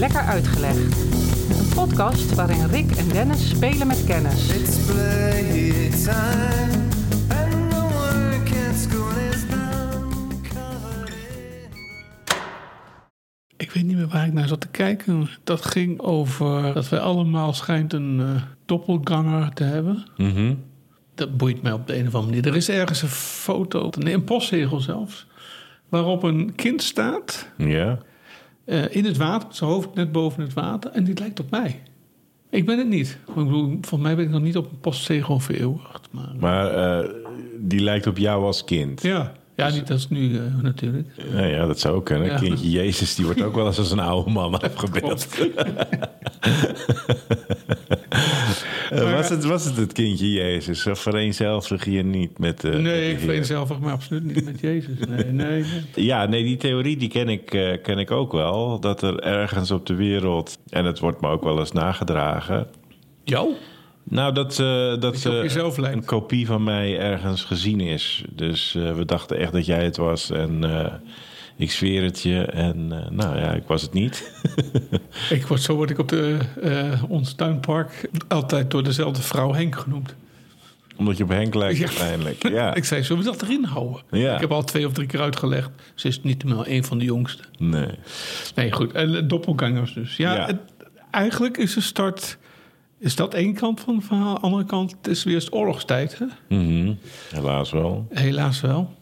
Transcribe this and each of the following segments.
Lekker Uitgelegd. Een podcast waarin Rick en Dennis spelen met kennis. It's playtime, and the work at school is now covered in. Ik weet niet meer waar ik naar zat te kijken. Dat ging over dat wij allemaal schijnt een eh, doppelganger te hebben. Dat boeit mij op de een of andere manier. Er is ergens een foto, een postzegel zelfs, waarop een kind staat Ja. Eh, in het water, met zijn hoofd net boven het water, en die lijkt op mij. Ik ben het niet. Ik bedoel, volgens mij ben ik nog niet op een postzegel vereeuwigd. Maar, Maar eh, die lijkt op jou als kind. ja, ja niet als nu eh, natuurlijk. Nou ja, dat zou ook kunnen. Ja. Kindje Jezus, die wordt ook wel eens als een oude man afgebeeld. Eh, was, het, was het het kindje Jezus? Of vereenzelvig je niet met met Nee, ik vereenzelvig me absoluut niet met Jezus. Nee, nee, nee. Ja, nee, die theorie die ken, ik, eh, ken ik ook wel. Dat er ergens op de wereld, en het wordt me ook wel eens nagedragen... Jou? Nou, dat, eh, dat een kopie van mij ergens gezien is. Dus we dachten echt dat jij het was. En ik zweer het je. En eh, nou ja, ik was het niet. Ik word, zo word ik op de, eh, ons tuinpark altijd door dezelfde vrouw Henk genoemd. Omdat je op Henk lijkt Ja. uiteindelijk. Ja. Ik zei, zullen we dat erin houden? Ja. Ik heb al twee of drie keer uitgelegd. Ze is niet meer een van de jongste. Nee. Nee, goed. En eh, doppelgangers dus. Ja, Ja. het- eigenlijk is de start... Is dat één kant van het verhaal? Andere kant het is weer eens oorlogstijd. Hè? Mhm. Helaas wel. Helaas wel.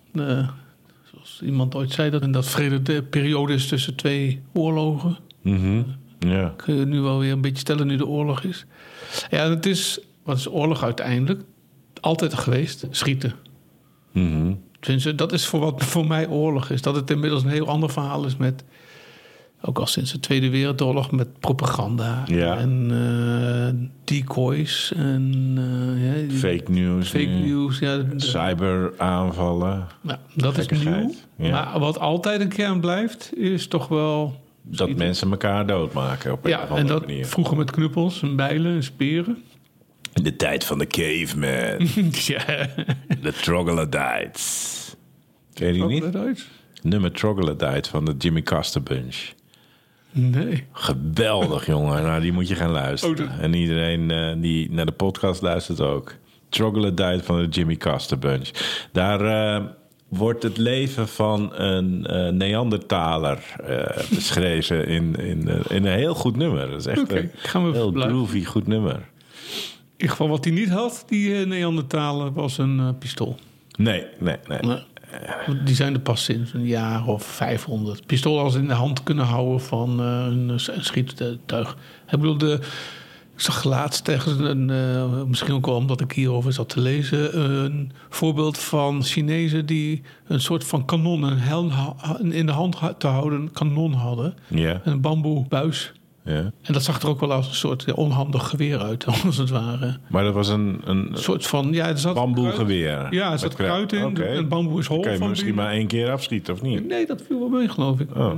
Iemand ooit zei, dat, dat vrede de periode is tussen twee oorlogen. Mhm. Ja. kun je nu wel weer een beetje stellen nu de oorlog is. Ja, het is, wat is oorlog uiteindelijk? Altijd geweest, schieten. Mhm. Tenminste, dat is voor wat voor mij oorlog is. Dat het inmiddels een heel ander verhaal is met... Ook al sinds de Tweede Wereldoorlog met propaganda Ja. en eh, decoys en eh, ja, Fake news. fake nu. news. Ja, Cyberaanvallen. ja, dat is nieuw. Maar wat altijd een kern blijft, is toch wel... Dat mensen elkaar doodmaken op een Ja, of en andere dat manier. vroeger met knuppels en bijlen en speren. In de tijd van de caveman. ja, de troglodytes. Ken je die niet? Nummer Troglodyte van de Jimmy Castor Bunch. Nee. Geweldig, jongen. Nou, die moet je gaan luisteren. Oh, dat- En iedereen eh, die naar de podcast luistert ook. Troglodyte van de Jimmy Castor Bunch. Daar eh, wordt het leven van een eh, Neandertaler eh, beschreven in, in, in een heel goed nummer. Dat is echt Oké, een heel groovy goed nummer. In ieder geval wat hij niet had, die Neandertaler, was een pistool. Nee, nee, nee. Nee. Want Die zijn er pas sinds een jaar of 500. Pistool als in de hand kunnen houden van eh, een, een schiettuig. Ik bedoel, de, ik zag laatst tegen een, eh, misschien ook wel omdat ik hierover zat te lezen, een voorbeeld van Chinezen die een soort van kanon, een helm in de hand ha- te houden, een kanon hadden. Een bamboebuis. Ja. En dat zag er ook wel als een soort ja, onhandig geweer uit, als het ware. Maar dat was een, een Een soort van, ja, er zat bamboegeweer. Ja, er zat kruid. in. Oké. En bamboe is hol. Kan je van misschien die- maar één keer afschieten, of niet? Nee, dat viel wel mee, geloof ik. Oh. Eh,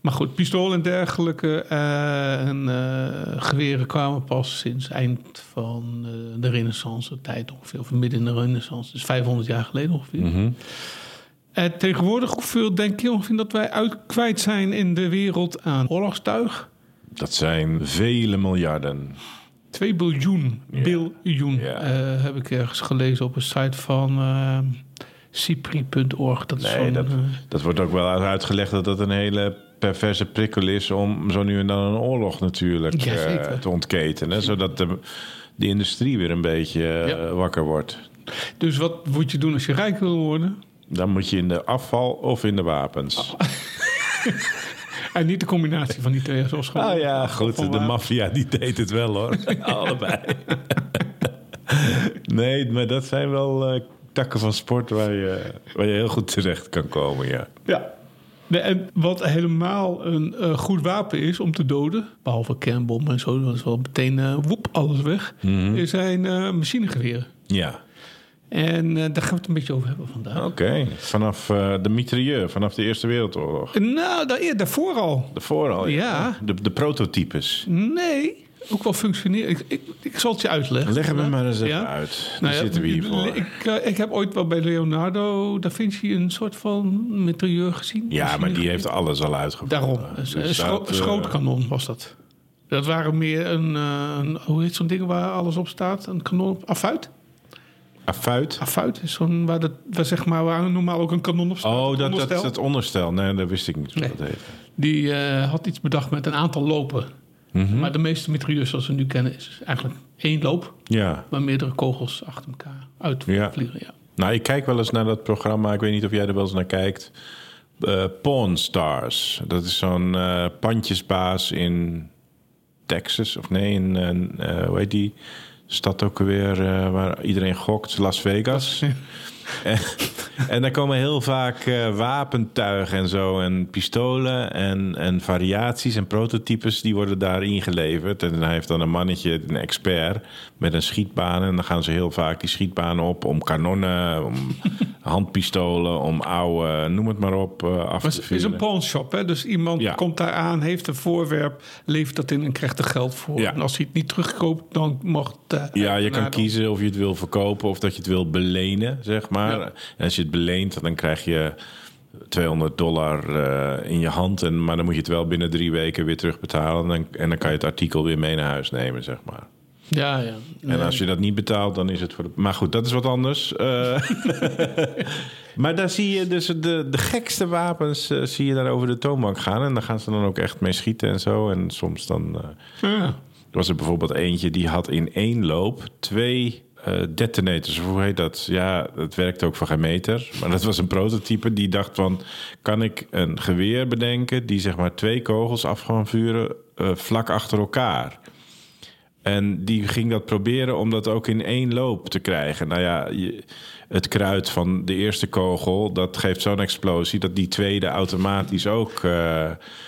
Maar goed, pistool en dergelijke eh, en eh, geweren kwamen pas sinds eind van eh, de renaissance tijd ongeveer. Of midden in de renaissance, dus 500 jaar geleden ongeveer. Mhm. En tegenwoordig, hoeveel denk je ongeveer dat wij uit kwijt zijn in de wereld aan oorlogstuig? Dat zijn vele miljarden. 2 biljoen, biljoen, eh, heb ik ergens gelezen op een site van eh cipri.org. Dat Nee, dat, eh, dat wordt ook wel uitgelegd dat dat een hele perverse prikkel is om zo nu en dan een oorlog natuurlijk Ja, te ontketenen. Zodat de, de industrie weer een beetje Ja. wakker wordt. Dus wat moet je doen als je rijk wil worden? Dan moet je in de afval of in de wapens. En niet de combinatie van die twee, zoals gewoon. Ah ja, goed. Van De waar- maffia die deed het wel hoor. Allebei. nee, maar dat zijn wel eh, takken van sport waar je, waar je heel goed terecht kan komen, ja. Ja. Nee, en wat helemaal een eh, goed wapen is om te doden, behalve kernbommen en zo, dat is wel meteen eh, woep, alles weg, Mhm. zijn machinegeweren. Ja, En eh, daar gaan we het een beetje over hebben vandaag. oké. Vanaf eh, de mitrailleur, vanaf de Eerste Wereldoorlog. Nou, daar, daarvoor al. Daarvoor al. Ja. De, de prototypes. Nee, ook wel functioneren. Ik, ik, ik zal het je uitleggen. Leg het me maar eens even Ja? uit. Daar Nou ja, zitten we hier voor. Ik, eh, ik heb ooit wel bij Leonardo da Vinci een soort van meteorieur gezien. Ja, maar die heeft alles al uitgevonden. Daarom. Een Dus eh, schrootkanon was dat. Dat waren meer een, een hoe heet zo'n ding waar alles op staat? Een kanon op afuit? Afuit? Afuit is zo'n waar, dat, waar, zeg maar, waar normaal ook een kanon op staat. Oh, dat, dat is onderstel. het onderstel. Nee, dat wist ik niet Nee. dat. Die eh, had iets bedacht met een aantal lopen. Mhm. Maar de meeste mitrailleurs zoals we nu kennen is eigenlijk één loop, Ja. waar meerdere kogels achter elkaar uitvliegen. Ja. Nou, ik kijk wel eens naar dat programma. Ik weet niet of jij er wel eens naar kijkt. Eh Pawn Stars. Dat is zo'n eh, pandjesbaas in Texas. Of nee, in, hoe heet die stad ook alweer eh, waar iedereen gokt? Las Vegas. En, en daar komen heel vaak eh, wapentuigen en zo. En pistolen en, en variaties en prototypes. Die worden daar ingeleverd. En hij heeft dan een mannetje, een expert. Met een schietbaan. En dan gaan ze heel vaak die schietbanen op. Om kanonnen, om handpistolen. Om oude, noem het maar op, eh, af Maar te het is een pawnshop, hè? dus iemand Ja. komt daar aan, heeft een voorwerp, levert dat in en krijgt er geld voor. Ja. En als hij het niet terugkoopt, dan mag het... eh, Ja, je kan dan- kiezen of je het wil verkopen of dat je het wil belenen, zeg maar. Ja. En als je het beleent, dan krijg je 200 dollar eh, in je hand. En, maar dan moet je het wel binnen drie weken weer terugbetalen. En dan, en dan kan je het artikel weer mee naar huis nemen, zeg maar. Ja, ja. En als je dat niet betaalt, dan is het voor de... Maar goed, dat is wat anders. Eh, maar daar zie je dus de, de gekste wapens eh, zie je daar over de toonbank gaan. En daar gaan ze dan ook echt mee schieten en zo. En soms dan... eh, Ja. was er bijvoorbeeld eentje die had in één loop twee eh, detonators. Hoe heet dat? Ja, het werkte ook voor geen meter. Maar dat was een prototype die dacht van... kan ik een geweer bedenken die zeg maar twee kogels af gaan vuren eh, vlak achter elkaar? En die ging dat proberen om dat ook in één loop te krijgen. Nou ja, je- het kruid van de eerste kogel, dat geeft zo'n explosie dat die tweede automatisch ook.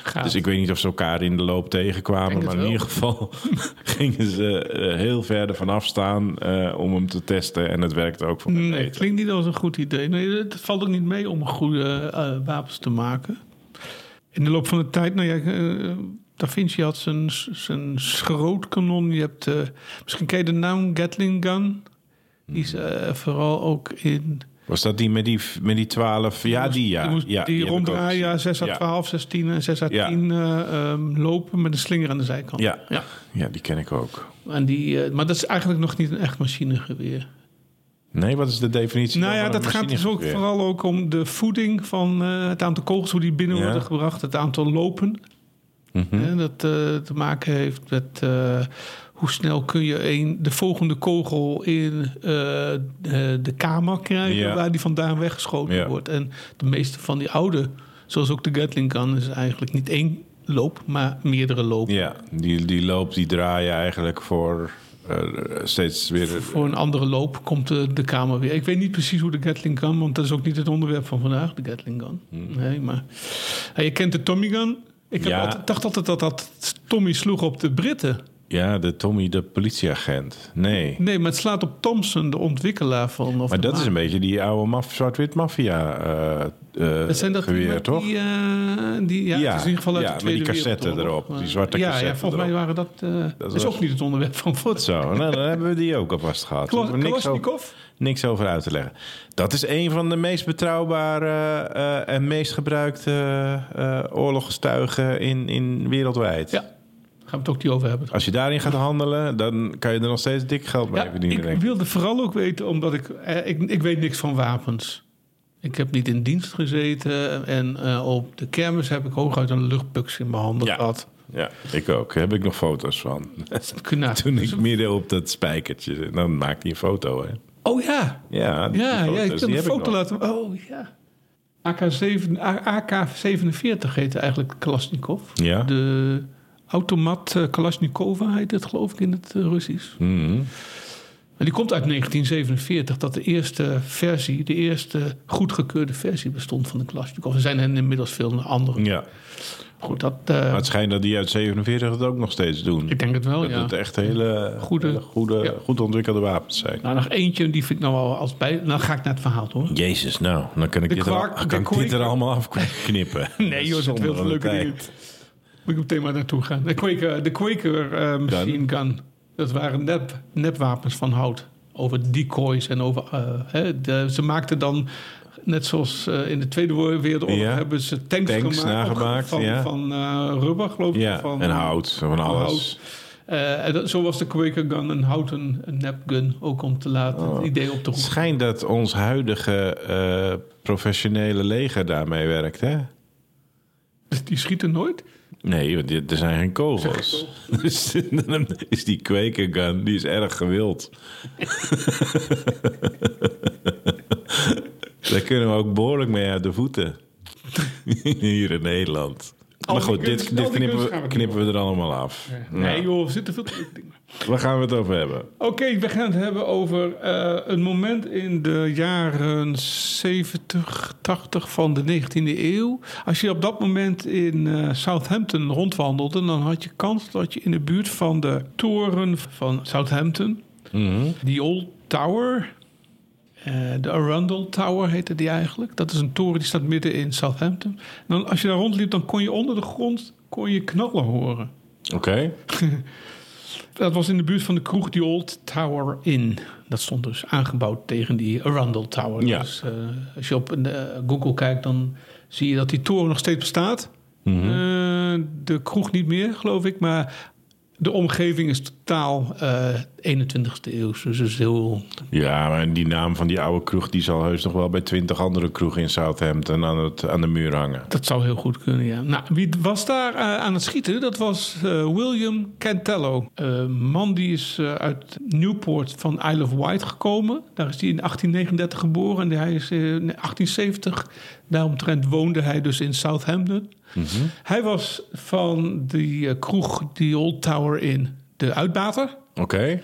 Gaat. dus ik weet niet of ze elkaar in de loop tegenkwamen, maar in ieder geval gingen ze eh, heel ver ervan afstaan eh om hem te testen. En het werkte ook voor Nee, nee, het klinkt niet als een goed idee. Nee, het valt ook niet mee om goede wapens te maken. In de loop van de tijd, nou ja, Da Vinci had zijn, zijn schrootkanon. Je hebt, eh, misschien ken je de naam Gatling Gun. Die is eh, vooral ook in... Was dat die met die, met die 12? Ja, die ja. Die, moest, ja die ook ronddraaien, ja, gezien. 6 à Ja. 12, 16 en 6 à Ja. 10 eh, ehm, lopen met een slinger aan de zijkant. Ja. ja. Ja, die ken ik ook. En die, eh, maar dat is eigenlijk nog niet een echt machinegeweer. Nee, wat is de definitie? Nou ja, dat gaat dus ook vooral ook om de voeding van eh, het aantal kogels, hoe die binnen Ja. worden gebracht, het aantal lopen. Mhm. Hè, dat eh, te maken heeft met eh, hoe snel kun je een, de volgende kogel in eh, de, kamer krijgen Ja. waar die vandaan weggeschoten Ja. wordt. En de meeste van die oude, zoals ook de Gatling Gun, is eigenlijk niet één loop, maar meerdere lopen. Ja, die, die loop die draaien eigenlijk voor steeds weer... Voor een andere loop komt de, de kamer weer. Ik weet niet precies hoe de Gatling Gun, want dat is ook niet het onderwerp van vandaag, de Gatling Gun. Nee, maar je kent de Tommy Gun. Ik Ja. dacht altijd dat dat Tommy sloeg op de Britten. Ja, de Tommy, de politieagent. Nee. Nee, maar het slaat op Thompson, de ontwikkelaar van. Of Maar dat is een beetje die oude maf, zwart-wit maffia eh, Dat zijn dat geweer, toch? Die, eh, die, ja, Ja, het is in ieder geval uit ja, de met die Tweede cassette Wereldoorlog. erop, die zwarte ja, Ja, volgens mij waren dat... dat is ook niet het onderwerp van Foot. Zo, nou, dan hebben we die ook alvast gehad. We niks, over, niks over uit te leggen. Dat is een van de meest betrouwbare en meest gebruikte oorlogsgetuigen in, in wereldwijd. Ja, gaan we het ook niet over hebben. Als je daarin gaat handelen, dan kan je er nog steeds dik geld mee Ja, verdienen. ik wilde vooral ook weten, omdat ik, eh, ik... Ik weet niks van wapens. Ik heb niet in dienst gezeten. En eh, op de kermis heb ik hooguit een luchtbuks in mijn handen Ja. gehad. Ja, ik ook. Daar heb ik nog foto's van. Nou, Toen ik midden op dat spijkertje zit, dan maakte hij een foto. Hè? Oh ja, Ja, ja, ja ik heb een foto laten... Oh ja. AK-7, AK-47 heette eigenlijk Kalashnikov. Ja. De automat eh, Kalashnikova heet het geloof ik in het eh, Russisch. Mhm. En die komt uit 1947, dat de eerste versie, de eerste goedgekeurde versie bestond van de Kalashnikov. Er zijn er inmiddels veel andere. ja. Goed, dat, eh, Maar het schijnt dat die uit 47 het ook nog steeds doen. ik denk het wel, dat ja. het echt hele Goede- hele goede, ja. goed ontwikkelde wapens zijn. Nou, nog eentje, die vind ik nou wel als bij... Nou ga ik naar het verhaal, hoor. Jezus, nou, dan kan ik, De dit, er, kan ik dit er allemaal afknippen. Nee, joh, er zitten Zonde veel Moet ik meteen maar naartoe gaan. De Quaker, de Quaker eh, machine gun. Dat waren nep, nepwapens van hout. Over decoys en over... eh, hè, de, ze maakten dan... Net zoals eh, in de Tweede Wereldoorlog Ja. hebben ze tanks, Tanks gemaakt. nagemaakt, van, ja. van rubber, geloof ik. Ja, van, en hout, van alles. En dat, zo was de Quaker gun een houten een nepgun. Ook om te laten Oh. het idee op te Het roepen. schijnt dat ons huidige professionele leger daarmee werkt, hè? Die schieten nooit. Nee, want er zijn geen kogels. Dus dan is die kwekergun, die is erg gewild. Daar kunnen we ook behoorlijk mee uit de voeten. Hier in Nederland. Maar goed, dit, dit knippen, we, we knippen we er allemaal af. Nee Ja. joh, er veel te dingen. Waar gaan we het over hebben? Oké, we gaan het hebben over eh, een moment in de jaren 70, 80 van de 19e eeuw. Als je op dat moment in eh, Southampton rondwandelde, dan had je kans dat je in de buurt van de toren van Southampton, Mhm. die Old Tower, eh, de Arundel Tower heette die eigenlijk. Dat is een toren die staat midden in Southampton. En dan, als je daar rondliep, dan kon je onder de grond kon je knallen horen. Oké. Dat was in de buurt van de kroeg die Old Tower Inn. Dat stond dus aangebouwd tegen die Arundel Tower. Ja. Dus eh, als je op eh, Google kijkt, dan zie je dat die toren nog steeds bestaat. Mhm. De kroeg niet meer, geloof ik. Maar de omgeving is totaal eh 21ste eeuw. Dus is heel... Ja, maar die naam van die oude kroeg... die zal heus nog wel bij twintig andere kroegen in Southampton... aan, het, aan de muur hangen. Dat zou heel goed kunnen, ja. Nou, wie was daar eh, aan het schieten? Dat was eh, William Cantello. Een man die is eh, uit Newport van Isle of Wight gekomen. Daar is hij in 1839 geboren. En hij is eh, in 1870, daaromtrent woonde hij dus in Southampton. Hij was van die eh, kroeg, die Old Tower in de uitbater. Oké.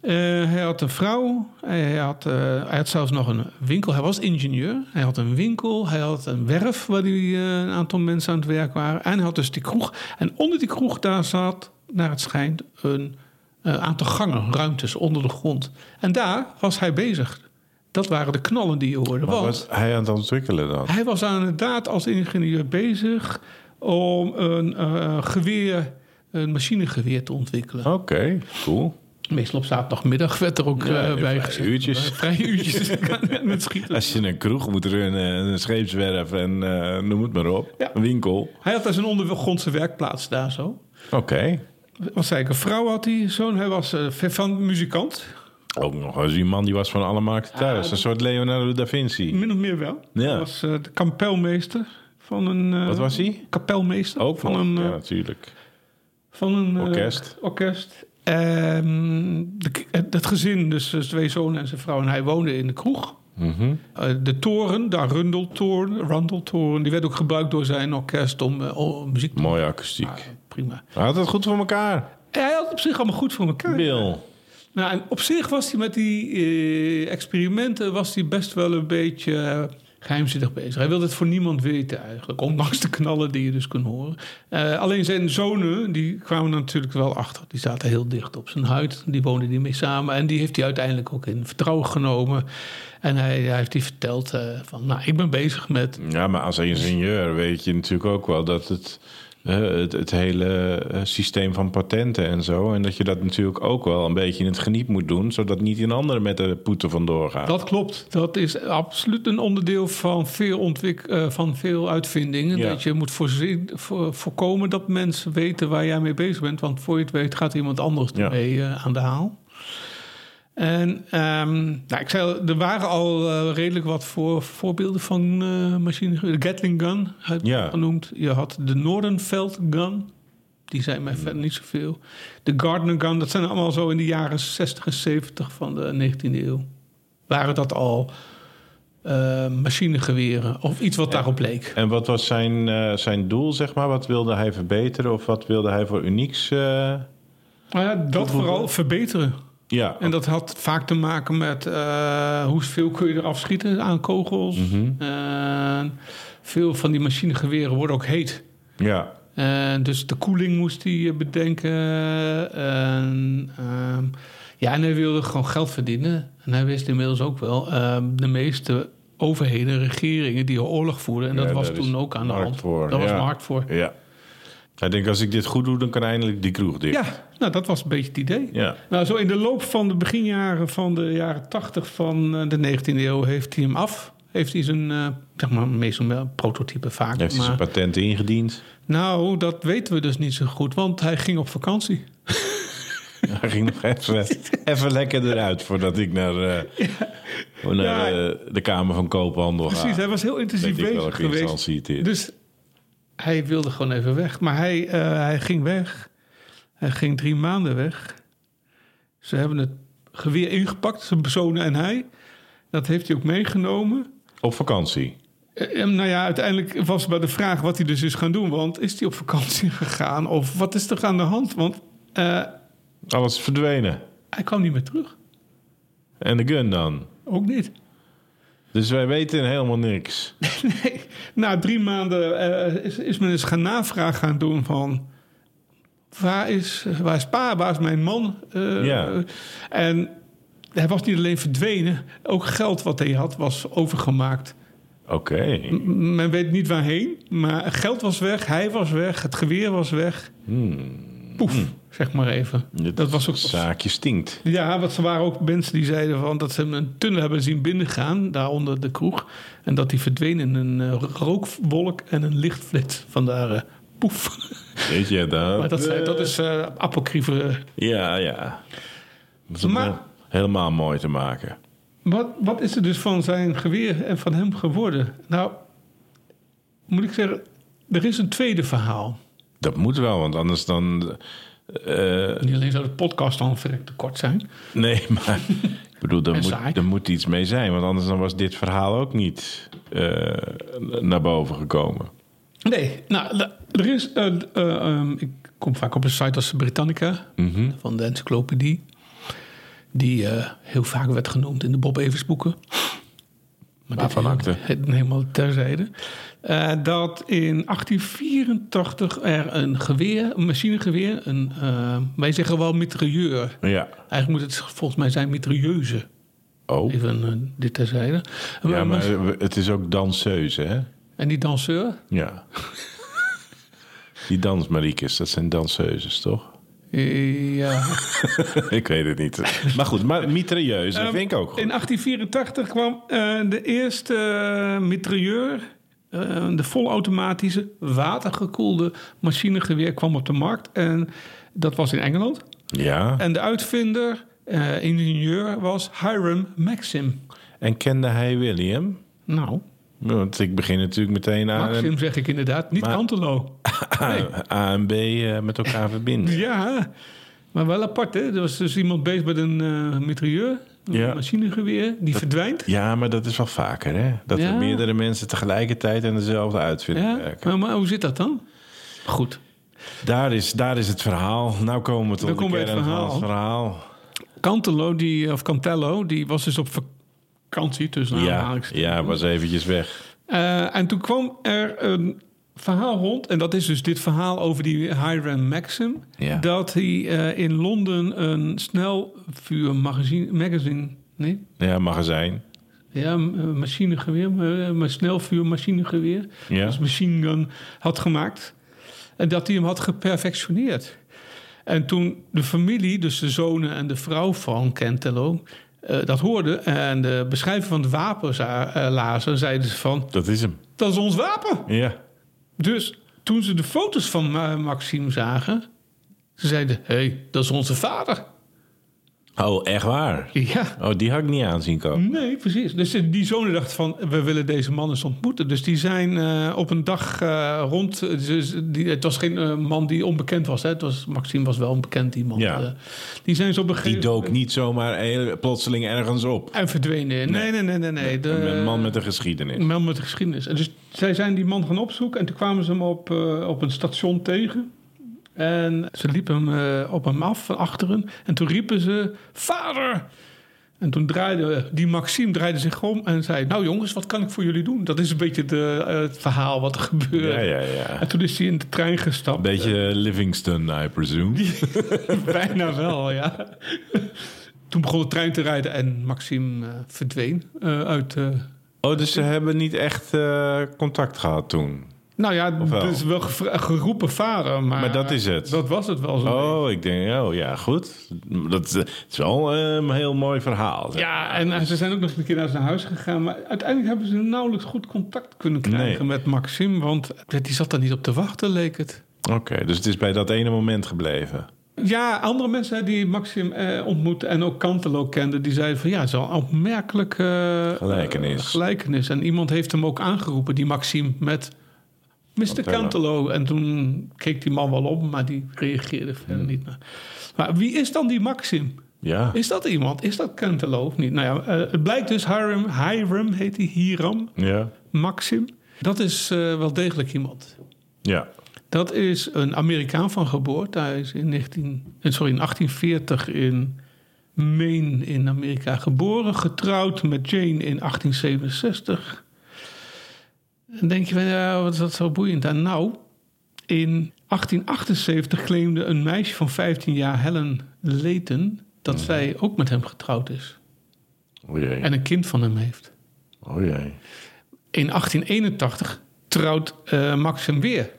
Eh, hij had een vrouw. Hij had, eh, hij had zelfs nog een winkel. Hij was ingenieur. Hij had een winkel. Hij had een werf waar die, een aantal mensen aan het werk waren. En hij had dus die kroeg. En onder die kroeg daar zat, naar het schijnt, een aantal gangen, ruimtes onder de grond. En daar was hij bezig. Dat waren de knallen die je hoorde. Wat Want was hij aan het ontwikkelen dan? hij was aan inderdaad als ingenieur bezig om een eh, geweer, een machinegeweer te ontwikkelen. Oké, cool. Meestal op zaterdagmiddag werd er ook Ja, eh, bij gezet. uurtjes. Eh, Vrije uurtjes met schieten. Als je een kroeg moet runnen, een scheepswerf en noem het maar op. Ja. Een winkel. Hij had dus een ondergrondse werkplaats daar zo. Oké. Wat zei ik, een vrouw had hij zo'n. Hij was van muzikant. Ook nog eens die man die was van alle markten thuis. Een soort Leonardo da Vinci. Min of meer wel. Ja. Hij was eh, de kapelmeester van een... eh, Wat was hij? Kapelmeester. Ook van een, ja, eh, natuurlijk. van een Orkest. orkest. De, het gezin, dus zijn twee zonen en zijn vrouw en hij woonden in de kroeg. Mhm. De toren, de Arundeltoren, Arundeltoren, die werd ook gebruikt door zijn orkest om om muziek te Mooie akoestiek. Prima. Hij had het goed voor elkaar. Hij had het op zich allemaal goed voor elkaar. Bill. Nou, op zich was hij met die eh, experimenten was hij best wel een beetje eh, geheimzinnig bezig. Hij wilde het voor niemand weten eigenlijk, ondanks de knallen die je dus kon horen. Eh, alleen zijn zonen, die kwamen natuurlijk wel achter. Die zaten heel dicht op zijn huid, die woonden niet mee samen. En die heeft hij uiteindelijk ook in vertrouwen genomen. En hij, hij heeft die verteld van, nou, ik ben bezig met... Ja, maar als ingenieur weet je natuurlijk ook wel dat het, het, het hele eh, systeem van patenten en zo. En dat je dat natuurlijk ook wel een beetje in het geniep moet doen, zodat niet een ander met de poeten vandoor gaat. Dat klopt. Dat is absoluut een onderdeel van veel, ontwik eh, van veel uitvindingen. Ja. Dat je moet voorzien, voor, voorkomen dat mensen weten waar jij mee bezig bent. Want voor je het weet gaat iemand anders ermee eh, aan de haal. En ehm, nou, ik zei, er waren al eh, redelijk wat voor, voorbeelden van machine. De Gatling gun, heb je Ja. genoemd. Je had de Nordenfeld gun. Die zijn mij verder niet zoveel. De Gardner gun, dat zijn allemaal zo in de jaren 60 en 70 van de 19e eeuw. Waren dat al eh, machinegeweren of iets wat daarop leek? En wat was zijn, zijn doel, zeg maar? Wat wilde hij verbeteren of wat wilde hij voor unieks? Nou dat vooral verbeteren. Ja, En dat had vaak te maken met eh hoeveel kun je er afschieten aan kogels. Mhm. Veel van die machinegeweren worden ook heet. ja. En dus de koeling moest hij eh, bedenken. En, ehm, ja, en hij wilde gewoon geld verdienen. En hij wist inmiddels ook wel, ehm, de meeste overheden, regeringen die oorlog voerden. En dat was toen ook aan de hand. voor, Daar was markt voor. ja. Hij denkt, als ik dit goed doe, dan kan eindelijk die kroeg dicht. Ja, nou, dat was een beetje het idee. Ja. Nou, zo in de loop van de beginjaren van de jaren 80 van eh, de 19e eeuw heeft hij hem af. Heeft hij zijn, eh, zeg maar, meestal wel prototype vaak. Heeft hij zijn patent ingediend? nou, dat weten we dus niet zo goed, want hij ging op vakantie. Hij ging nog even, even lekker eruit voordat ik naar, eh, naar de Kamer van Koophandel ga. Precies, hij was heel intensief bezig geweest. Dus hij wilde gewoon even weg. Maar hij, eh, hij ging weg. Hij ging drie maanden weg. Ze hebben het geweer ingepakt, zijn zonen en hij. Dat heeft hij ook meegenomen. Op vakantie. Eh, en nou ja, uiteindelijk was maar de vraag wat hij dus is gaan doen. Want is hij op vakantie gegaan? Of wat is er aan de hand? Want eh, Alles verdwenen. hij kwam niet meer terug. En de gun dan? Ook niet. Dus wij weten helemaal niks. Nee, na drie maanden eh, is, is men eens gaan navraag gaan doen van... Waar is, waar is pa, waar is mijn man? Eh, Ja. En hij was niet alleen verdwenen, ook geld wat hij had was overgemaakt. Oké. Men weet niet waarheen, maar geld was weg, hij was weg, het geweer was weg. Poef, zeg maar even. Dat was ook... zaakje stinkt. Ja, want er waren ook mensen die zeiden van dat ze hem een tunnel hebben zien binnengaan, daar onder de kroeg. En dat hij verdween in een eh, rookwolk en een lichtflits. Vandaar eh, poef. Weet je dat? maar dat, zijn- dat is eh apocryfe. Ja, ja. Dat is om Maar- he- helemaal mooi te maken. Wat, wat is er dus van zijn geweer en van hem geworden? Nou, moet ik zeggen, er is een tweede verhaal. Dat moet wel, want anders dan... eh, Niet alleen zou de podcast dan verrekt te kort zijn. nee, maar... Ik bedoel, er moet, er moet iets mee zijn. Want anders dan was dit verhaal ook niet eh, naar boven gekomen. Nee, nou, er is. eh, eh, ehm, ik kom vaak op een site als Britannica Mhm. van de encyclopedie. Die heel vaak werd genoemd in de Bob Evers boeken. Maar Waarvan het- Helemaal terzijde. Eh, dat in 1884 er een geweer, een machinegeweer, een, eh, wij zeggen wel mitrailleur. Ja. Eigenlijk moet het volgens mij zijn mitrailleuze. Oh. Even eh, dit terzijde. Ja, maar het is ook danseuse, hè? En die danseur? Ja. Die dansmariekes, dat zijn danseuses, toch? Ja. ik weet het niet. Maar goed, maar mitrailleuze Ehm, vind ik ook goed. In 1884 kwam de eerste mitrailleur, eh, de volautomatische, watergekoelde machinegeweer kwam op de markt. En dat was in Engeland. Ja. En de uitvinder, eh, ingenieur, was Hiram Maxim. En kende hij William? Nou, Want ik begin natuurlijk meteen aan Maxim zeg ik inderdaad, niet maar- Cantelo. A, A en B eh, met elkaar verbinden. Ja, maar wel apart hè. Er was dus iemand bezig met een eh mitrailleur, Ja. machinegeweer, die verdwijnt. Ja, maar dat is wel vaker, hè? Dat Ja. er meerdere mensen tegelijkertijd aan dezelfde uitvinding Ja, werken. maar, maar hoe zit dat dan? Goed. Daar is, daar is het verhaal. Nou komen we tot de kern het van het verhaal. verhaal. Cantelo, die, of Cantello, die was dus op vakantie tussen Ja, ja, was eventjes weg. Eh, en toen kwam er een verhaal rond, en dat is dus dit verhaal over die Hiram Maxim, Ja. dat hij eh, in Londen een snelvuurmagazine, magazine, nee, Ja, magazijn. ja, eh, machinegeweer, eh, maar snelvuurmachinegeweer, Ja. dus machine gun, had gemaakt. En dat hij hem had geperfectioneerd. En toen de familie, dus de zonen en de vrouw van Cantello, eh, dat hoorden en de beschrijving van het wapen lazen, zeiden ze van, Dat is hem. dat is ons wapen. Ja. Dus toen ze de foto's van Ma- Maxime zagen, ze zeiden, hé, hey, dat is onze vader. Oh, echt waar? Ja, Oh, die had ik niet aanzien komen. nee, precies. Dus die zonen dachten van, we willen deze man eens ontmoeten. Dus die zijn eh, op een dag eh, rond... dus die, het was geen man die onbekend was. Hè. Het was, Maxime was wel onbekend, iemand. Ja. die zijn zo een Die dook niet zomaar heel- plotseling ergens op. En verdwenen. Nee, nee, nee, nee. nee. De, Een man met een geschiedenis. Een man met een geschiedenis. En dus zij zijn die man gaan opzoeken en toen kwamen ze hem op, op een station tegen. En ze liepen eh, op hem af van achteren. En toen riepen ze: Vader! En toen draaide die Maxime draaide zich om en zei: Nou jongens, wat kan ik voor jullie doen? Dat is een beetje de, eh, het verhaal wat er gebeurde. Ja, ja, ja. En toen is hij in de trein gestapt. Beetje Livingston, I presume. Bijna wel, ja. Toen begon de trein te rijden en Maxime eh, verdween uit. Oh, dus ze hebben niet echt contact gehad toen. Nou ja, Of wel? het is wel gevra- geroepen vader, maar... Maar dat is het. Dat was het wel zo. Oh, ik denk, oh ja, goed. Dat is- het is wel eh, een heel mooi verhaal. zeg. Ja, en eh, ze zijn ook nog een keer naar zijn huis gegaan. Maar uiteindelijk hebben ze nauwelijks goed contact kunnen krijgen Nee. met Maxim. Want die zat er niet op te wachten, leek het. Oké, dus het is bij dat ene moment gebleven. Ja, andere mensen die Maxim eh, ontmoette en ook Cantelo kenden... die zeiden van ja, het is wel een opmerkelijke eh, Gelijkenis. gelijkenis. En iemand heeft hem ook aangeroepen, die Maxim, met Mr. Cantelo. En toen keek die man wel op, maar die reageerde verder Hmm. niet naar. Maar wie is dan die Maxim? Ja, Is dat iemand? Is dat Cantelo of niet? Nou ja, eh, het blijkt dus Hiram, Hiram heet hij, Hiram, ja, Maxim. Dat is eh, wel degelijk iemand. ja. Dat is een Amerikaan van geboorte. Hij is in, 19, eh, sorry, in 1840 in Maine in Amerika geboren. Getrouwd met Jane in 1867. En denk je, van, ja, wat is dat zo boeiend aan? Nou, in 1878 claimde een meisje van 15 jaar, Helen Layton... dat zij ook met hem getrouwd is. O jee, En een kind van hem heeft. o jee. In 1881 trouwt eh, Max hem weer.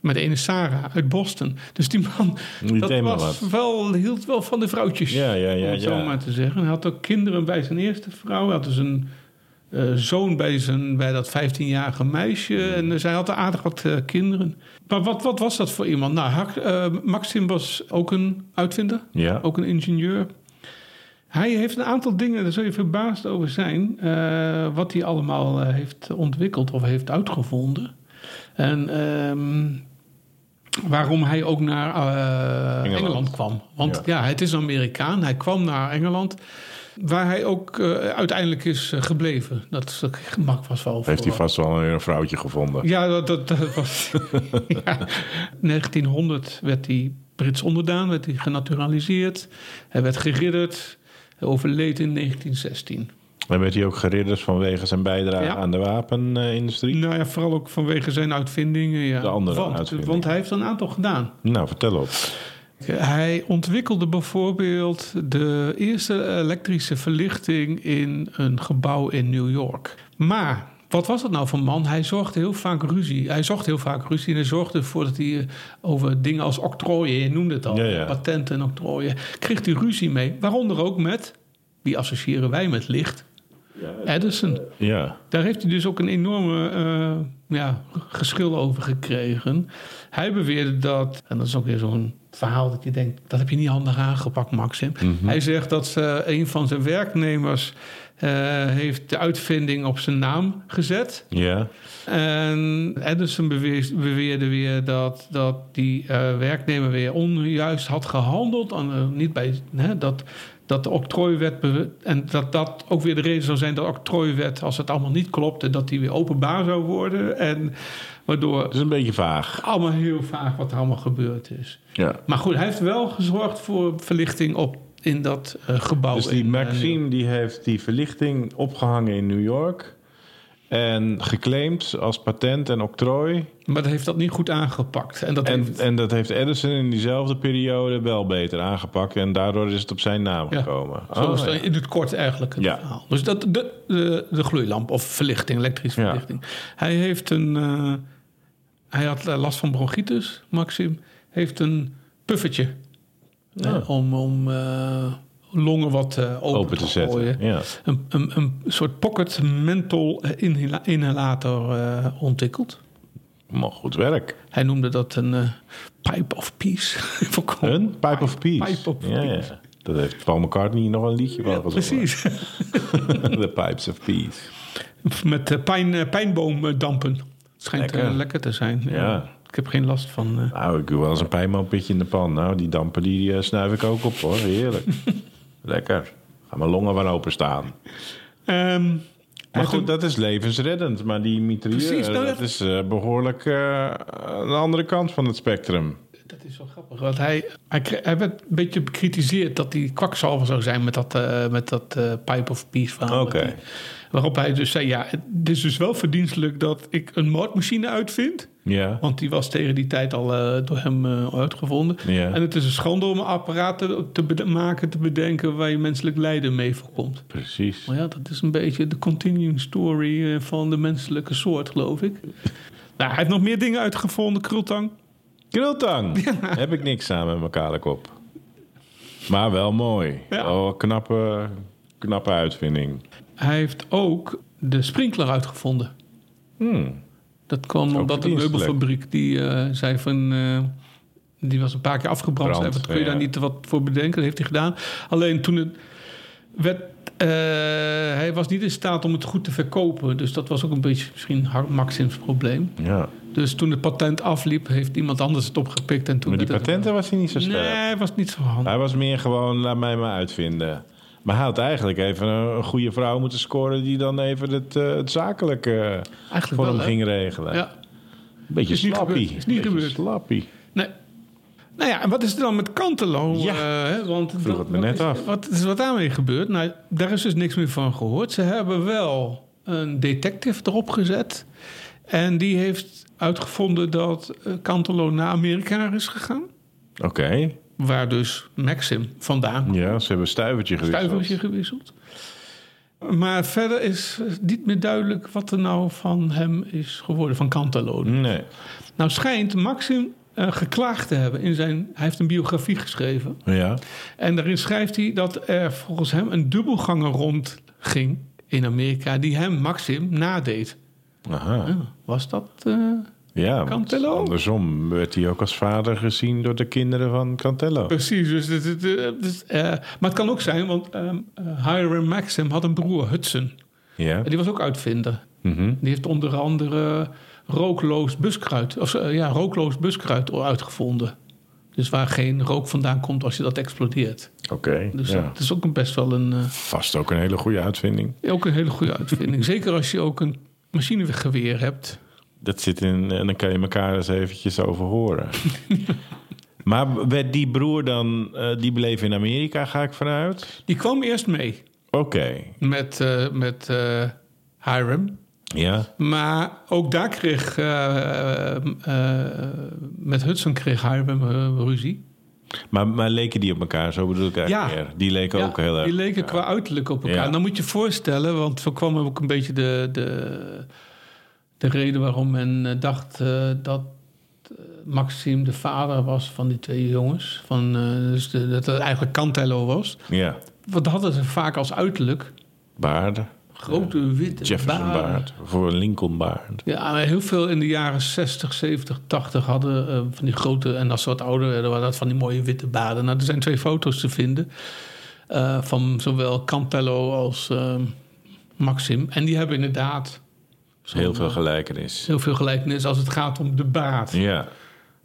Met ene Sarah uit Boston. Dus die man Die dat was wel, hield wel van de vrouwtjes. Ja, ja, ja, om het zo ja. maar te zeggen. Hij had ook kinderen bij zijn eerste vrouw. Hij had dus een eh, zoon bij, zijn, bij dat 15-jarige meisje. Mm. En zij had aardig wat eh, kinderen. Maar wat, wat was dat voor iemand? Nou, Hak- eh, Maxim was ook een uitvinder. Ja, Ook een ingenieur. Hij heeft een aantal dingen, daar zul je verbaasd over zijn, eh, wat hij allemaal eh, heeft ontwikkeld of heeft uitgevonden. En ehm, waarom hij ook naar eh, Engeland. Engeland. kwam. Want ja. het is een Amerikaan, hij kwam naar Engeland, waar hij ook eh, uiteindelijk is eh, gebleven. Dat mag was wel heeft hij vast wel een vrouwtje gevonden. ja, dat, dat, dat was. ja. 1900 werd hij Brits onderdaan, werd hij genaturaliseerd. Hij werd geridderd. Hij overleed in 1916. En werd hij ook geridderd vanwege zijn bijdrage Ja. aan de wapenindustrie? Nou ja, vooral ook vanwege zijn uitvindingen. Ja. De andere want, uitvindingen. Want hij heeft een aantal gedaan. Nou, vertel op. Hij ontwikkelde bijvoorbeeld de eerste elektrische verlichting in een gebouw in New York. Maar wat was dat nou voor man? Hij zorgde heel vaak ruzie. Hij zocht heel vaak ruzie en hij zorgde ervoor dat hij over dingen als octrooien, je noemde het al, Ja, ja. patenten en octrooien, kreeg hij ruzie mee. Waaronder ook met, wie associëren wij met licht? Edison. Ja, Daar heeft hij dus ook een enorme eh, ja, geschil over gekregen. Hij beweerde dat, en dat is ook weer zo'n verhaal dat je denkt, dat heb je niet handig aangepakt, Maxim. Hij zegt dat een van zijn werknemers eh, heeft de uitvinding op zijn naam gezet. ja. En Edison beweer- beweerde weer dat, dat die eh, werknemer weer onjuist had gehandeld. En, eh, niet bij, hè, dat, dat de octrooiwet... en dat dat ook weer de reden zou zijn dat de octrooiwet... als het allemaal niet klopte, dat die weer openbaar zou worden. En waardoor Dat is een beetje vaag. allemaal heel vaag wat er allemaal gebeurd is. Ja. Maar goed, hij heeft wel gezorgd voor verlichting op, in dat eh, gebouw. Dus die in, eh, Maxime die heeft die verlichting opgehangen in New York. En geclaimd als patent en octrooi. maar dat heeft dat niet goed aangepakt. En dat En, heeft, en dat heeft Edison in diezelfde periode wel beter aangepakt. En daardoor is het op zijn naam Ja, gekomen. Zo Oh, ja. in het kort eigenlijk het Ja. verhaal. Dus dat, de, de, de gloeilamp of verlichting, elektrische Ja. verlichting. Hij heeft een... eh, hij had eh, last van bronchitis, Maxim. Heeft een puffertje. Ja. eh, om om longen wat eh, open, Open te zetten. Ja. Een, een, een soort pocket menthol eh, inhala- inhalator eh, ontwikkeld. Maar goed werk. Hij noemde dat een eh, pipe of peace. Een Pipe of Peace. Pipe of ja, Peace. ja. Dat heeft Paul McCartney nog een liedje van Ja, precies. The Pipes of Peace. Met pijn, pijnboomdampen. Het schijnt Lekker. lekker, te zijn. Ja. Ik heb geen last van. Nou, ik doe wel eens een pijnmooppitje in de pan. Nou, die dampen die snuif ik ook op hoor. Heerlijk. Lekker. Gaan mijn longen van openstaan. ehm, Maar goed, dat is levensreddend. Maar die mitrailleur, nou, dat dat- is eh, behoorlijk eh, aan de andere kant van het spectrum. dat is wel grappig. Want hij, hij, hij werd een beetje bekritiseerd dat hij kwakzalver zou zijn met dat, eh, met dat eh, pipe of peace verhaal. Hij- Waarop hij dus zei: Ja, het is dus wel verdienstelijk dat ik een moordmachine uitvind. Ja. Want die was tegen die tijd al eh, door hem eh, uitgevonden. Ja. En het is een schande om een apparaat te, te maken, te bedenken waar je menselijk lijden mee voorkomt. Precies. Maar ja, dat is een beetje de continuing story eh, van de menselijke soort, geloof ik. Nou, hij heeft nog meer dingen uitgevonden, Krultang. Krultang. Heb ik niks aan met mijn kale kop. Maar wel mooi. Ja. Oh, knappe, knappe uitvinding. Hij heeft ook de sprinkler uitgevonden. Hmm. Dat kwam omdat de meubelfabriek die eh, zei van... eh, die was een paar keer afgebrand. Brand, wat kun je ja. daar niet wat voor bedenken? Dat heeft hij gedaan. Alleen toen het werd... eh, hij was niet in staat om het goed te verkopen. Dus dat was ook een beetje misschien Maxims probleem. Ja. Dus toen het patent afliep, heeft iemand anders het opgepikt. En toen Met die patenten was hij niet zo scherp. Nee, hij was niet zo handig. Hij was meer gewoon, laat mij maar uitvinden. Maar hij had eigenlijk even een, een goede vrouw moeten scoren... die dan even het, eh, het zakelijke Eigenlijk voor wel, hem ging regelen. Ja. Beetje Is slappie. Is niet Beetje gebeurd. slappie. Nee. Nou ja, en wat is er dan met Cantelo? Ja, eh? Want vroeg het me wat net is, af. Wat is wat daarmee gebeurd? Nou, daar is dus niks meer van gehoord. Ze hebben wel een detective erop gezet. En die heeft uitgevonden dat eh, Cantelo naar Amerika is gegaan. Oké. Waar dus Maxim vandaan. Ja, ze hebben een stuivertje gewisseld. Stuivertje gewisseld. Maar verder is niet meer duidelijk wat er nou van hem is geworden, van Cantelo. Nee. Nou schijnt Maxim eh, geklaagd te hebben in zijn... Hij heeft een biografie geschreven. Ja. En daarin schrijft hij dat er volgens hem een dubbelganger rondging in Amerika... die hem, Maxim, nadeed. Aha. Ja, was dat... eh, Ja, Cantello? andersom werd hij ook als vader gezien door de kinderen van Cantello. Precies, dus, dit- dit- dit- dit- eh, maar het kan ook zijn, want eh, Hiram Maxim had een broer, Hudson. Ja. En die was ook uitvinder. Mhm. Die heeft onder andere rookloos buskruid, of eh, ja, rookloos buskruid uitgevonden. Dus waar geen rook vandaan komt als je dat explodeert. Oké. Dus ja. dat is ook een best wel een, Vast ook een hele goede uitvinding. ook een hele goede uitvinding. Zeker als je ook een machinegeweer hebt. Dat zit in, en dan kan je elkaar eens eventjes over horen. maar werd die broer dan, eh, die bleef in Amerika, ga ik vanuit? Die kwam eerst mee Oké. met, eh, met eh, Hiram. Ja. Maar ook daar kreeg, eh, eh, met Hudson kreeg Hiram eh, ruzie. Maar, maar leken die op elkaar? Zo bedoel ik eigenlijk Ja. meer. Die leken Ja, ook heel erg die leken qua uiterlijk op elkaar. Ja. Dan moet je je voorstellen, want zo kwam ook een beetje de, de, de reden waarom men eh, dacht eh, dat eh, Maxime de vader was van die twee jongens. Van, dus de- dat het eigenlijk Cantello was. Ja. Want dat hadden ze vaak als uiterlijk. Baarden. Grote witte Jefferson baarden. baard. Voor een Lincoln baard. Ja, maar heel veel in de jaren 60, 70, 80 hadden van die grote... en als ze wat ouder werden, waren dat van die mooie witte baden. Nou, er zijn twee foto's te vinden van zowel Cantello als eh, Maxim. En die hebben inderdaad Heel veel eh, gelijkenis. heel veel gelijkenis als het gaat om de baard. Ja.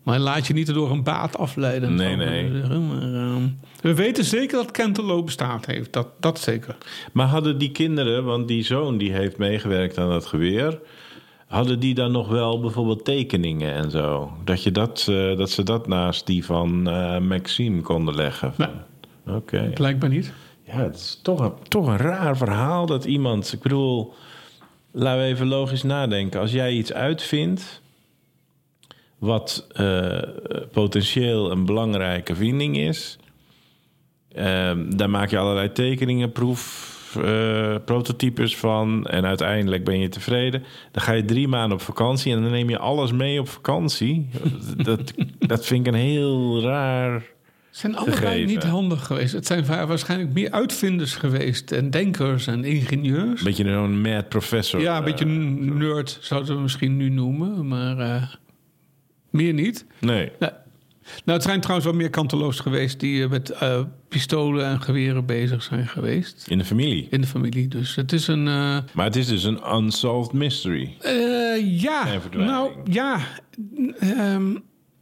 Maar laat je niet door een baard afleiden. Nee, nee. Maar, ehm, we weten zeker dat Cantello bestaat heeft. Dat, dat zeker. Maar hadden die kinderen, want die zoon die heeft meegewerkt aan dat geweer... hadden die dan nog wel bijvoorbeeld tekeningen en zo? Dat, je dat, eh, dat ze dat naast die van eh, Maxime konden leggen? Nee. Oké. Blijkbaar niet. Ja, het is toch een, toch een raar verhaal dat iemand... Ik bedoel, laten we even logisch nadenken. Als jij iets uitvindt... wat eh, potentieel een belangrijke vinding is... ehm, daar maak je allerlei tekeningen, proef... eh, prototypes van en uiteindelijk ben je tevreden. Dan ga je drie maanden op vakantie en dan neem je alles mee op vakantie. dat, dat vind ik een heel raar. Zijn allebei gegeven. niet handig geweest. Het zijn waarschijnlijk meer uitvinders geweest en denkers en ingenieurs. Beetje zo'n mad professor. ja, een beetje eh, een nerd zouden we misschien nu noemen, maar eh, meer niet. Nee. Nee. Nou, het zijn trouwens wel meer kanteloos geweest die eh, met eh, pistolen en geweren bezig zijn geweest In de familie. in de familie. Dus het is een. eh, Maar het is dus een unsolved mystery. eh, ja, nou ja. ehm,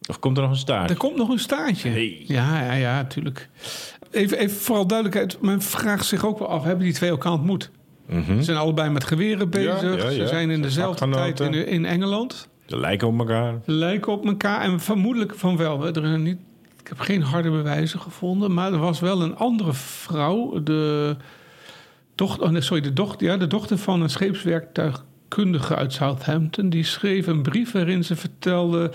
Of komt er nog een staart? Er komt nog een staartje. Hey. Ja, ja, ja, natuurlijk. Even, even vooral duidelijkheid. Men vraagt zich ook wel af, hebben die twee elkaar ontmoet? Ze zijn allebei met geweren bezig. Mhm. ja, Ze zijn in Ze dezelfde tijd in, in Engeland. Ze lijken op elkaar. Lijken op elkaar. En vermoedelijk van wel. Er zijn niet, ik heb geen harde bewijzen gevonden. Maar er was wel een andere vrouw. De dochter, oh nee, sorry, de dochter, ja, de dochter van een scheepswerktuigkundige uit Southampton. Die schreef een brief waarin ze vertelde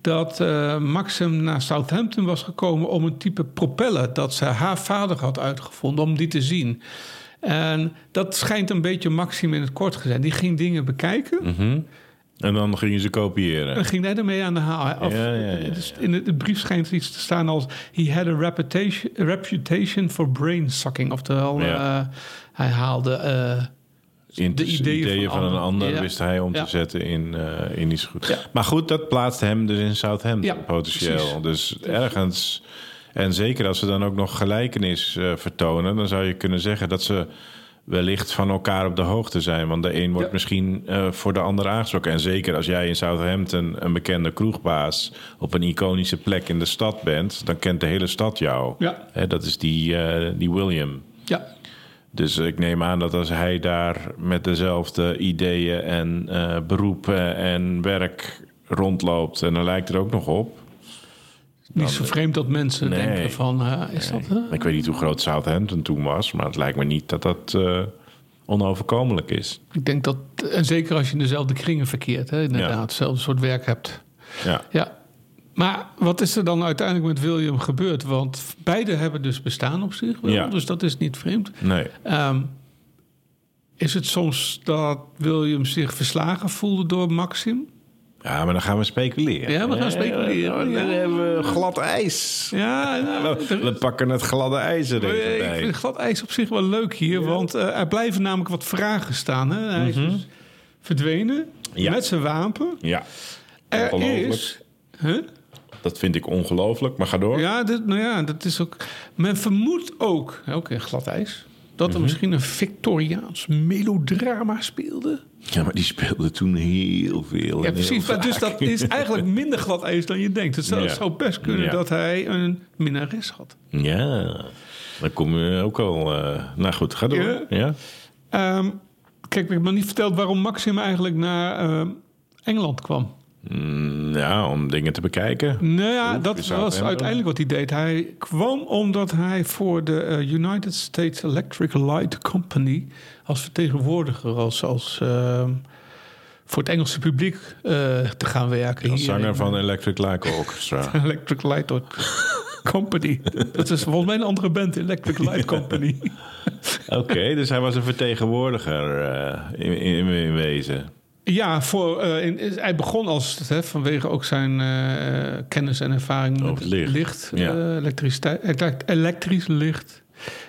dat eh, Maxim naar Southampton was gekomen om een type propeller dat ze haar vader had uitgevonden, om die te zien. En dat schijnt een beetje Maxim in het kort gezegd. Die ging dingen bekijken. En dan gingen ze kopiëren. En ging hij ermee aan de haal. Of, Ja, ja, ja, In de, de brief schijnt iets te staan als... He had a reputation, a reputation for brain sucking. Oftewel, eh, hij haalde... eh, In de ideeën van van, een ander wist hij om te zetten in, eh, in iets goed. Maar goed, dat plaatst hem dus in Southampton potentieel. precies. Dus ergens... En zeker als ze dan ook nog gelijkenis eh, vertonen... dan zou je kunnen zeggen dat ze wellicht van elkaar op de hoogte zijn. Want de een wordt Ja. misschien eh, voor de ander aangesproken. En zeker als jij in Southampton een bekende kroegbaas... op een iconische plek in de stad bent... dan kent de hele stad jou. Ja. Hè, dat is die, die William. ja, Dus ik neem aan dat als hij daar met dezelfde ideeën en eh, beroepen en werk rondloopt, en dan lijkt er ook nog op. niet zo vreemd dat mensen Nee. denken van... eh, is dat... eh? Ik weet niet hoe groot Southampton toen was, maar het lijkt me niet dat dat onoverkomelijk is. Ik denk dat... En zeker als je in dezelfde kringen verkeert. Hè, inderdaad, hetzelfde soort werk hebt. Ja, Ja. Maar wat is er dan uiteindelijk met William gebeurd? Want beide hebben dus bestaan op zich wel. Ja. Dus dat is niet vreemd. nee. Ehm, is het soms dat William zich verslagen voelde door Maxim? Ja, maar dan gaan we speculeren. Ja, we gaan speculeren, Dan ja. hebben we glad ijs. Ja, nou, We, we pakken het gladde ijs er even ik bij. vind glad ijs op zich wel leuk hier. Want eh, er blijven namelijk wat vragen staan. Hè? Hij is dus verdwenen Mhm. Ja. met zijn wapen. Ja, Er is... Huh? Dat vind ik ongelooflijk, maar ga door. Ja, dit, nou ja, dat is ook. Men vermoedt ook, ook in glad ijs, dat Mhm. er misschien een Victoriaans melodrama speelde. Ja, maar die speelde toen heel veel. Ja, precies. Maar dus dat is eigenlijk minder glad ijs dan je denkt. Het zou, Ja. het zou best kunnen Ja. dat hij een minnares had. Ja, dan kom je ook al... eh, nou goed, ga door. Ja. Ehm, kijk, ik heb nog niet verteld waarom Maxim eigenlijk naar ehm, Engeland kwam. Mm, ja, om dingen te bekijken. Nou ja, Oef, dat was uiteindelijk wat hij deed. Hij kwam omdat hij voor de eh, United States Electric Light Company als vertegenwoordiger, als, als ehm, voor het Engelse publiek eh, te gaan werken. Als zanger in, van Electric Light Orchestra. eh, Electric Light Company. dat is volgens mij een andere band, Electric Light Company. Oké, dus hij was een vertegenwoordiger eh, in, in, in wezen. Ja, voor, eh, in, hij begon als hè, vanwege ook zijn eh, kennis en ervaring Over met licht. eh, Ja. elektriciteit, elekt- elektrisch licht.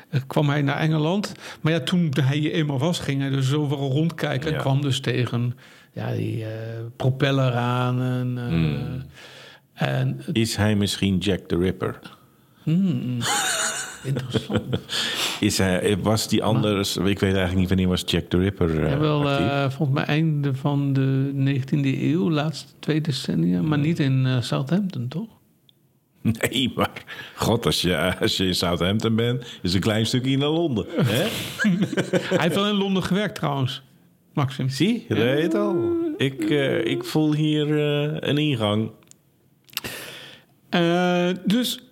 eh, kwam hij naar Engeland. Maar ja, toen hij hier eenmaal was, ging hij dus overal rondkijken. Ja. En kwam dus tegen ja, die eh, propeller aan. Eh, Hmm. en Is hij misschien Jack the Ripper? Interessant. Is hij, was die anders... Ik weet eigenlijk niet wanneer was Jack the Ripper eh Ja, wel, eh, volgens mij einde van de 19e eeuw, laatste twee decennia. Maar niet in eh, Southampton, toch? Nee, maar god, als je, als je in Southampton bent... is een klein stukje naar Londen. Hè? Hij heeft wel in Londen gewerkt trouwens, Maxim. Zie, je weet al. Ik, ik voel hier een ingang. Dus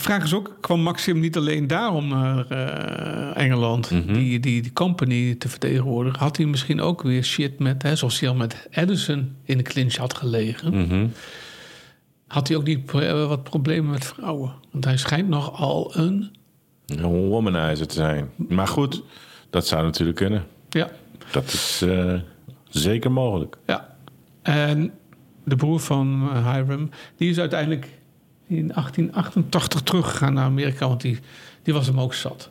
vraag is ook, kwam Maxim niet alleen daarom naar eh, Engeland, Mhm. die, die, die company te vertegenwoordigen? Had hij misschien ook weer shit met, hè, zoals hij al met Edison in de clinch had gelegen? Mhm. Had hij ook niet eh, wat problemen met vrouwen? Want hij schijnt nogal een, Een womanizer te zijn. Maar goed, dat zou natuurlijk kunnen. ja, Dat is eh, zeker mogelijk. ja. En de broer van Hiram, die is uiteindelijk in 1888 teruggegaan naar Amerika, want die, die was hem ook zat.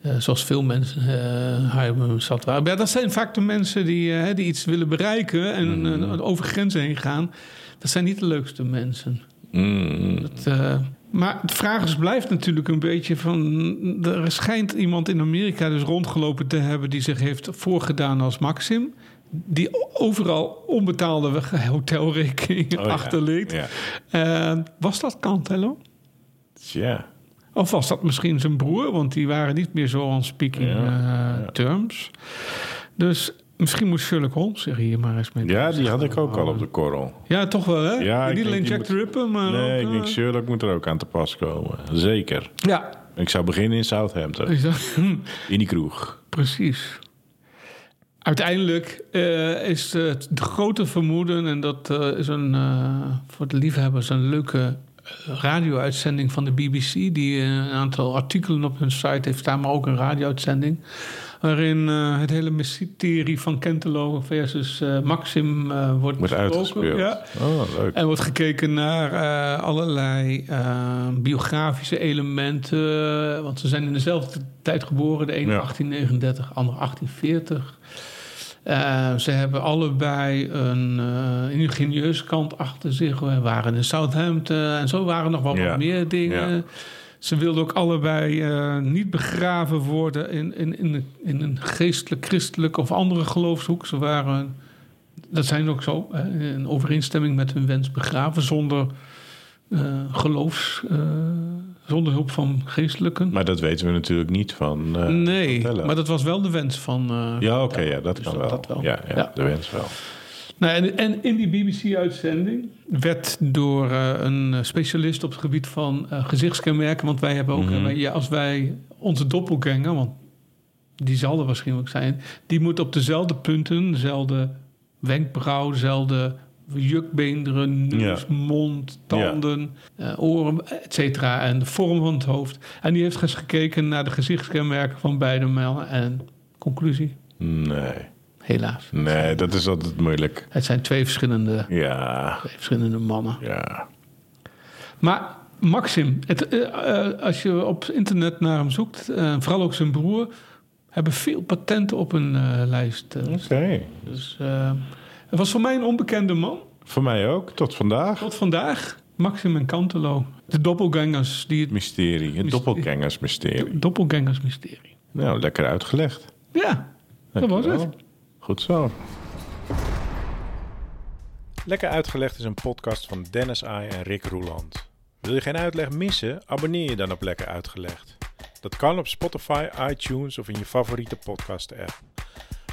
Eh, zoals veel mensen eh Hiram zat waren. Maar ja, dat zijn vaak de mensen die, eh, die iets willen bereiken en eh, over grenzen heen gaan. Dat zijn niet de leukste mensen. Mm. Dat, maar de vraag is, blijft natuurlijk een beetje van... Er schijnt iemand in Amerika dus rondgelopen te hebben... die zich heeft voorgedaan als Maxim. Die overal onbetaalde hotelrekeningen Oh ja, achterliet. ja. Eh, was dat Cantello? Tja. Of was dat misschien zijn broer? Want die waren niet meer zo on speaking Ja, eh, terms. Dus misschien moet Sherlock Holmes zich hier maar eens mee Ja, die had ik ook al op de korrel. Ja, toch wel, hè? Ja, ik niet alleen Jack moet- the Ripper, maar Nee, ik ook... denk eh, Sherlock moet er ook aan te pas komen. Zeker. Ja, Ik zou beginnen in Southampton. dat- In die kroeg. Precies. Uiteindelijk eh, is het de grote vermoeden, en dat eh, is een, eh, voor de liefhebbers een leuke radio-uitzending van de BBC... die een aantal artikelen op hun site heeft staan... maar ook een radio-uitzending... waarin het hele mysterie van Kentelo versus Maxim wordt Wordt besproken. Ja. Oh, leuk. En wordt gekeken naar allerlei biografische elementen. Want ze zijn in dezelfde tijd geboren. De ene Ja. 1839, de andere 1840. Eh, ze hebben allebei een eh, ingenieuze kant achter zich. We waren in Southampton en zo waren nog wel Ja. wat meer dingen. Ja. Ze wilden ook allebei eh, niet begraven worden in, in, in, in een geestelijk, christelijk of andere geloofshoek. Ze waren, dat zijn ook zo, in overeenstemming met hun wens begraven zonder geloofs, zonder hulp van geestelijken. Maar dat weten we natuurlijk niet van. eh, nee, maar dat was wel de wens van. eh, Ja, oké, ja, dat dus kan dat- wel. dat wel. Ja, ja, Ja. de wens wel. Nou, en, en in die BBC-uitzending werd door eh, een specialist op het gebied van gezichtskenmerken, want wij hebben ook, Mhm. ja, als wij onze doppelganger, want die zal er waarschijnlijk zijn, die moet op dezelfde punten, dezelfde wenkbrauw, dezelfde jukbeenderen, neus, Ja. mond, tanden, eh, oren, et cetera, en de vorm van het hoofd. En die heeft eens gekeken naar de gezichtskenmerken van beide mannen en conclusie, Nee. helaas. Nee, dat is altijd moeilijk. Het zijn twee verschillende, Ja, twee verschillende mannen. ja. Maar Maxim, het, eh, eh, als je op internet naar hem zoekt, vooral ook zijn broer, hebben veel patenten op een eh, lijst. Oké. Dus het was voor mij een onbekende man. Voor mij ook, tot vandaag. Tot vandaag, Maxim en Cantelo. De doppelgangers, die het Mysterie, het Mysterie. doppelgangersmysterie. doppelgangersmysterie. Nou, lekker uitgelegd. Ja, dat was het. Goed zo. Lekker uitgelegd is een podcast van Dennis Ai en Rick Roeland. Wil je geen uitleg missen? Abonneer je dan op Lekker Uitgelegd. Dat kan op Spotify, iTunes of in je favoriete podcast-app.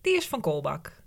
die is van Kolbak.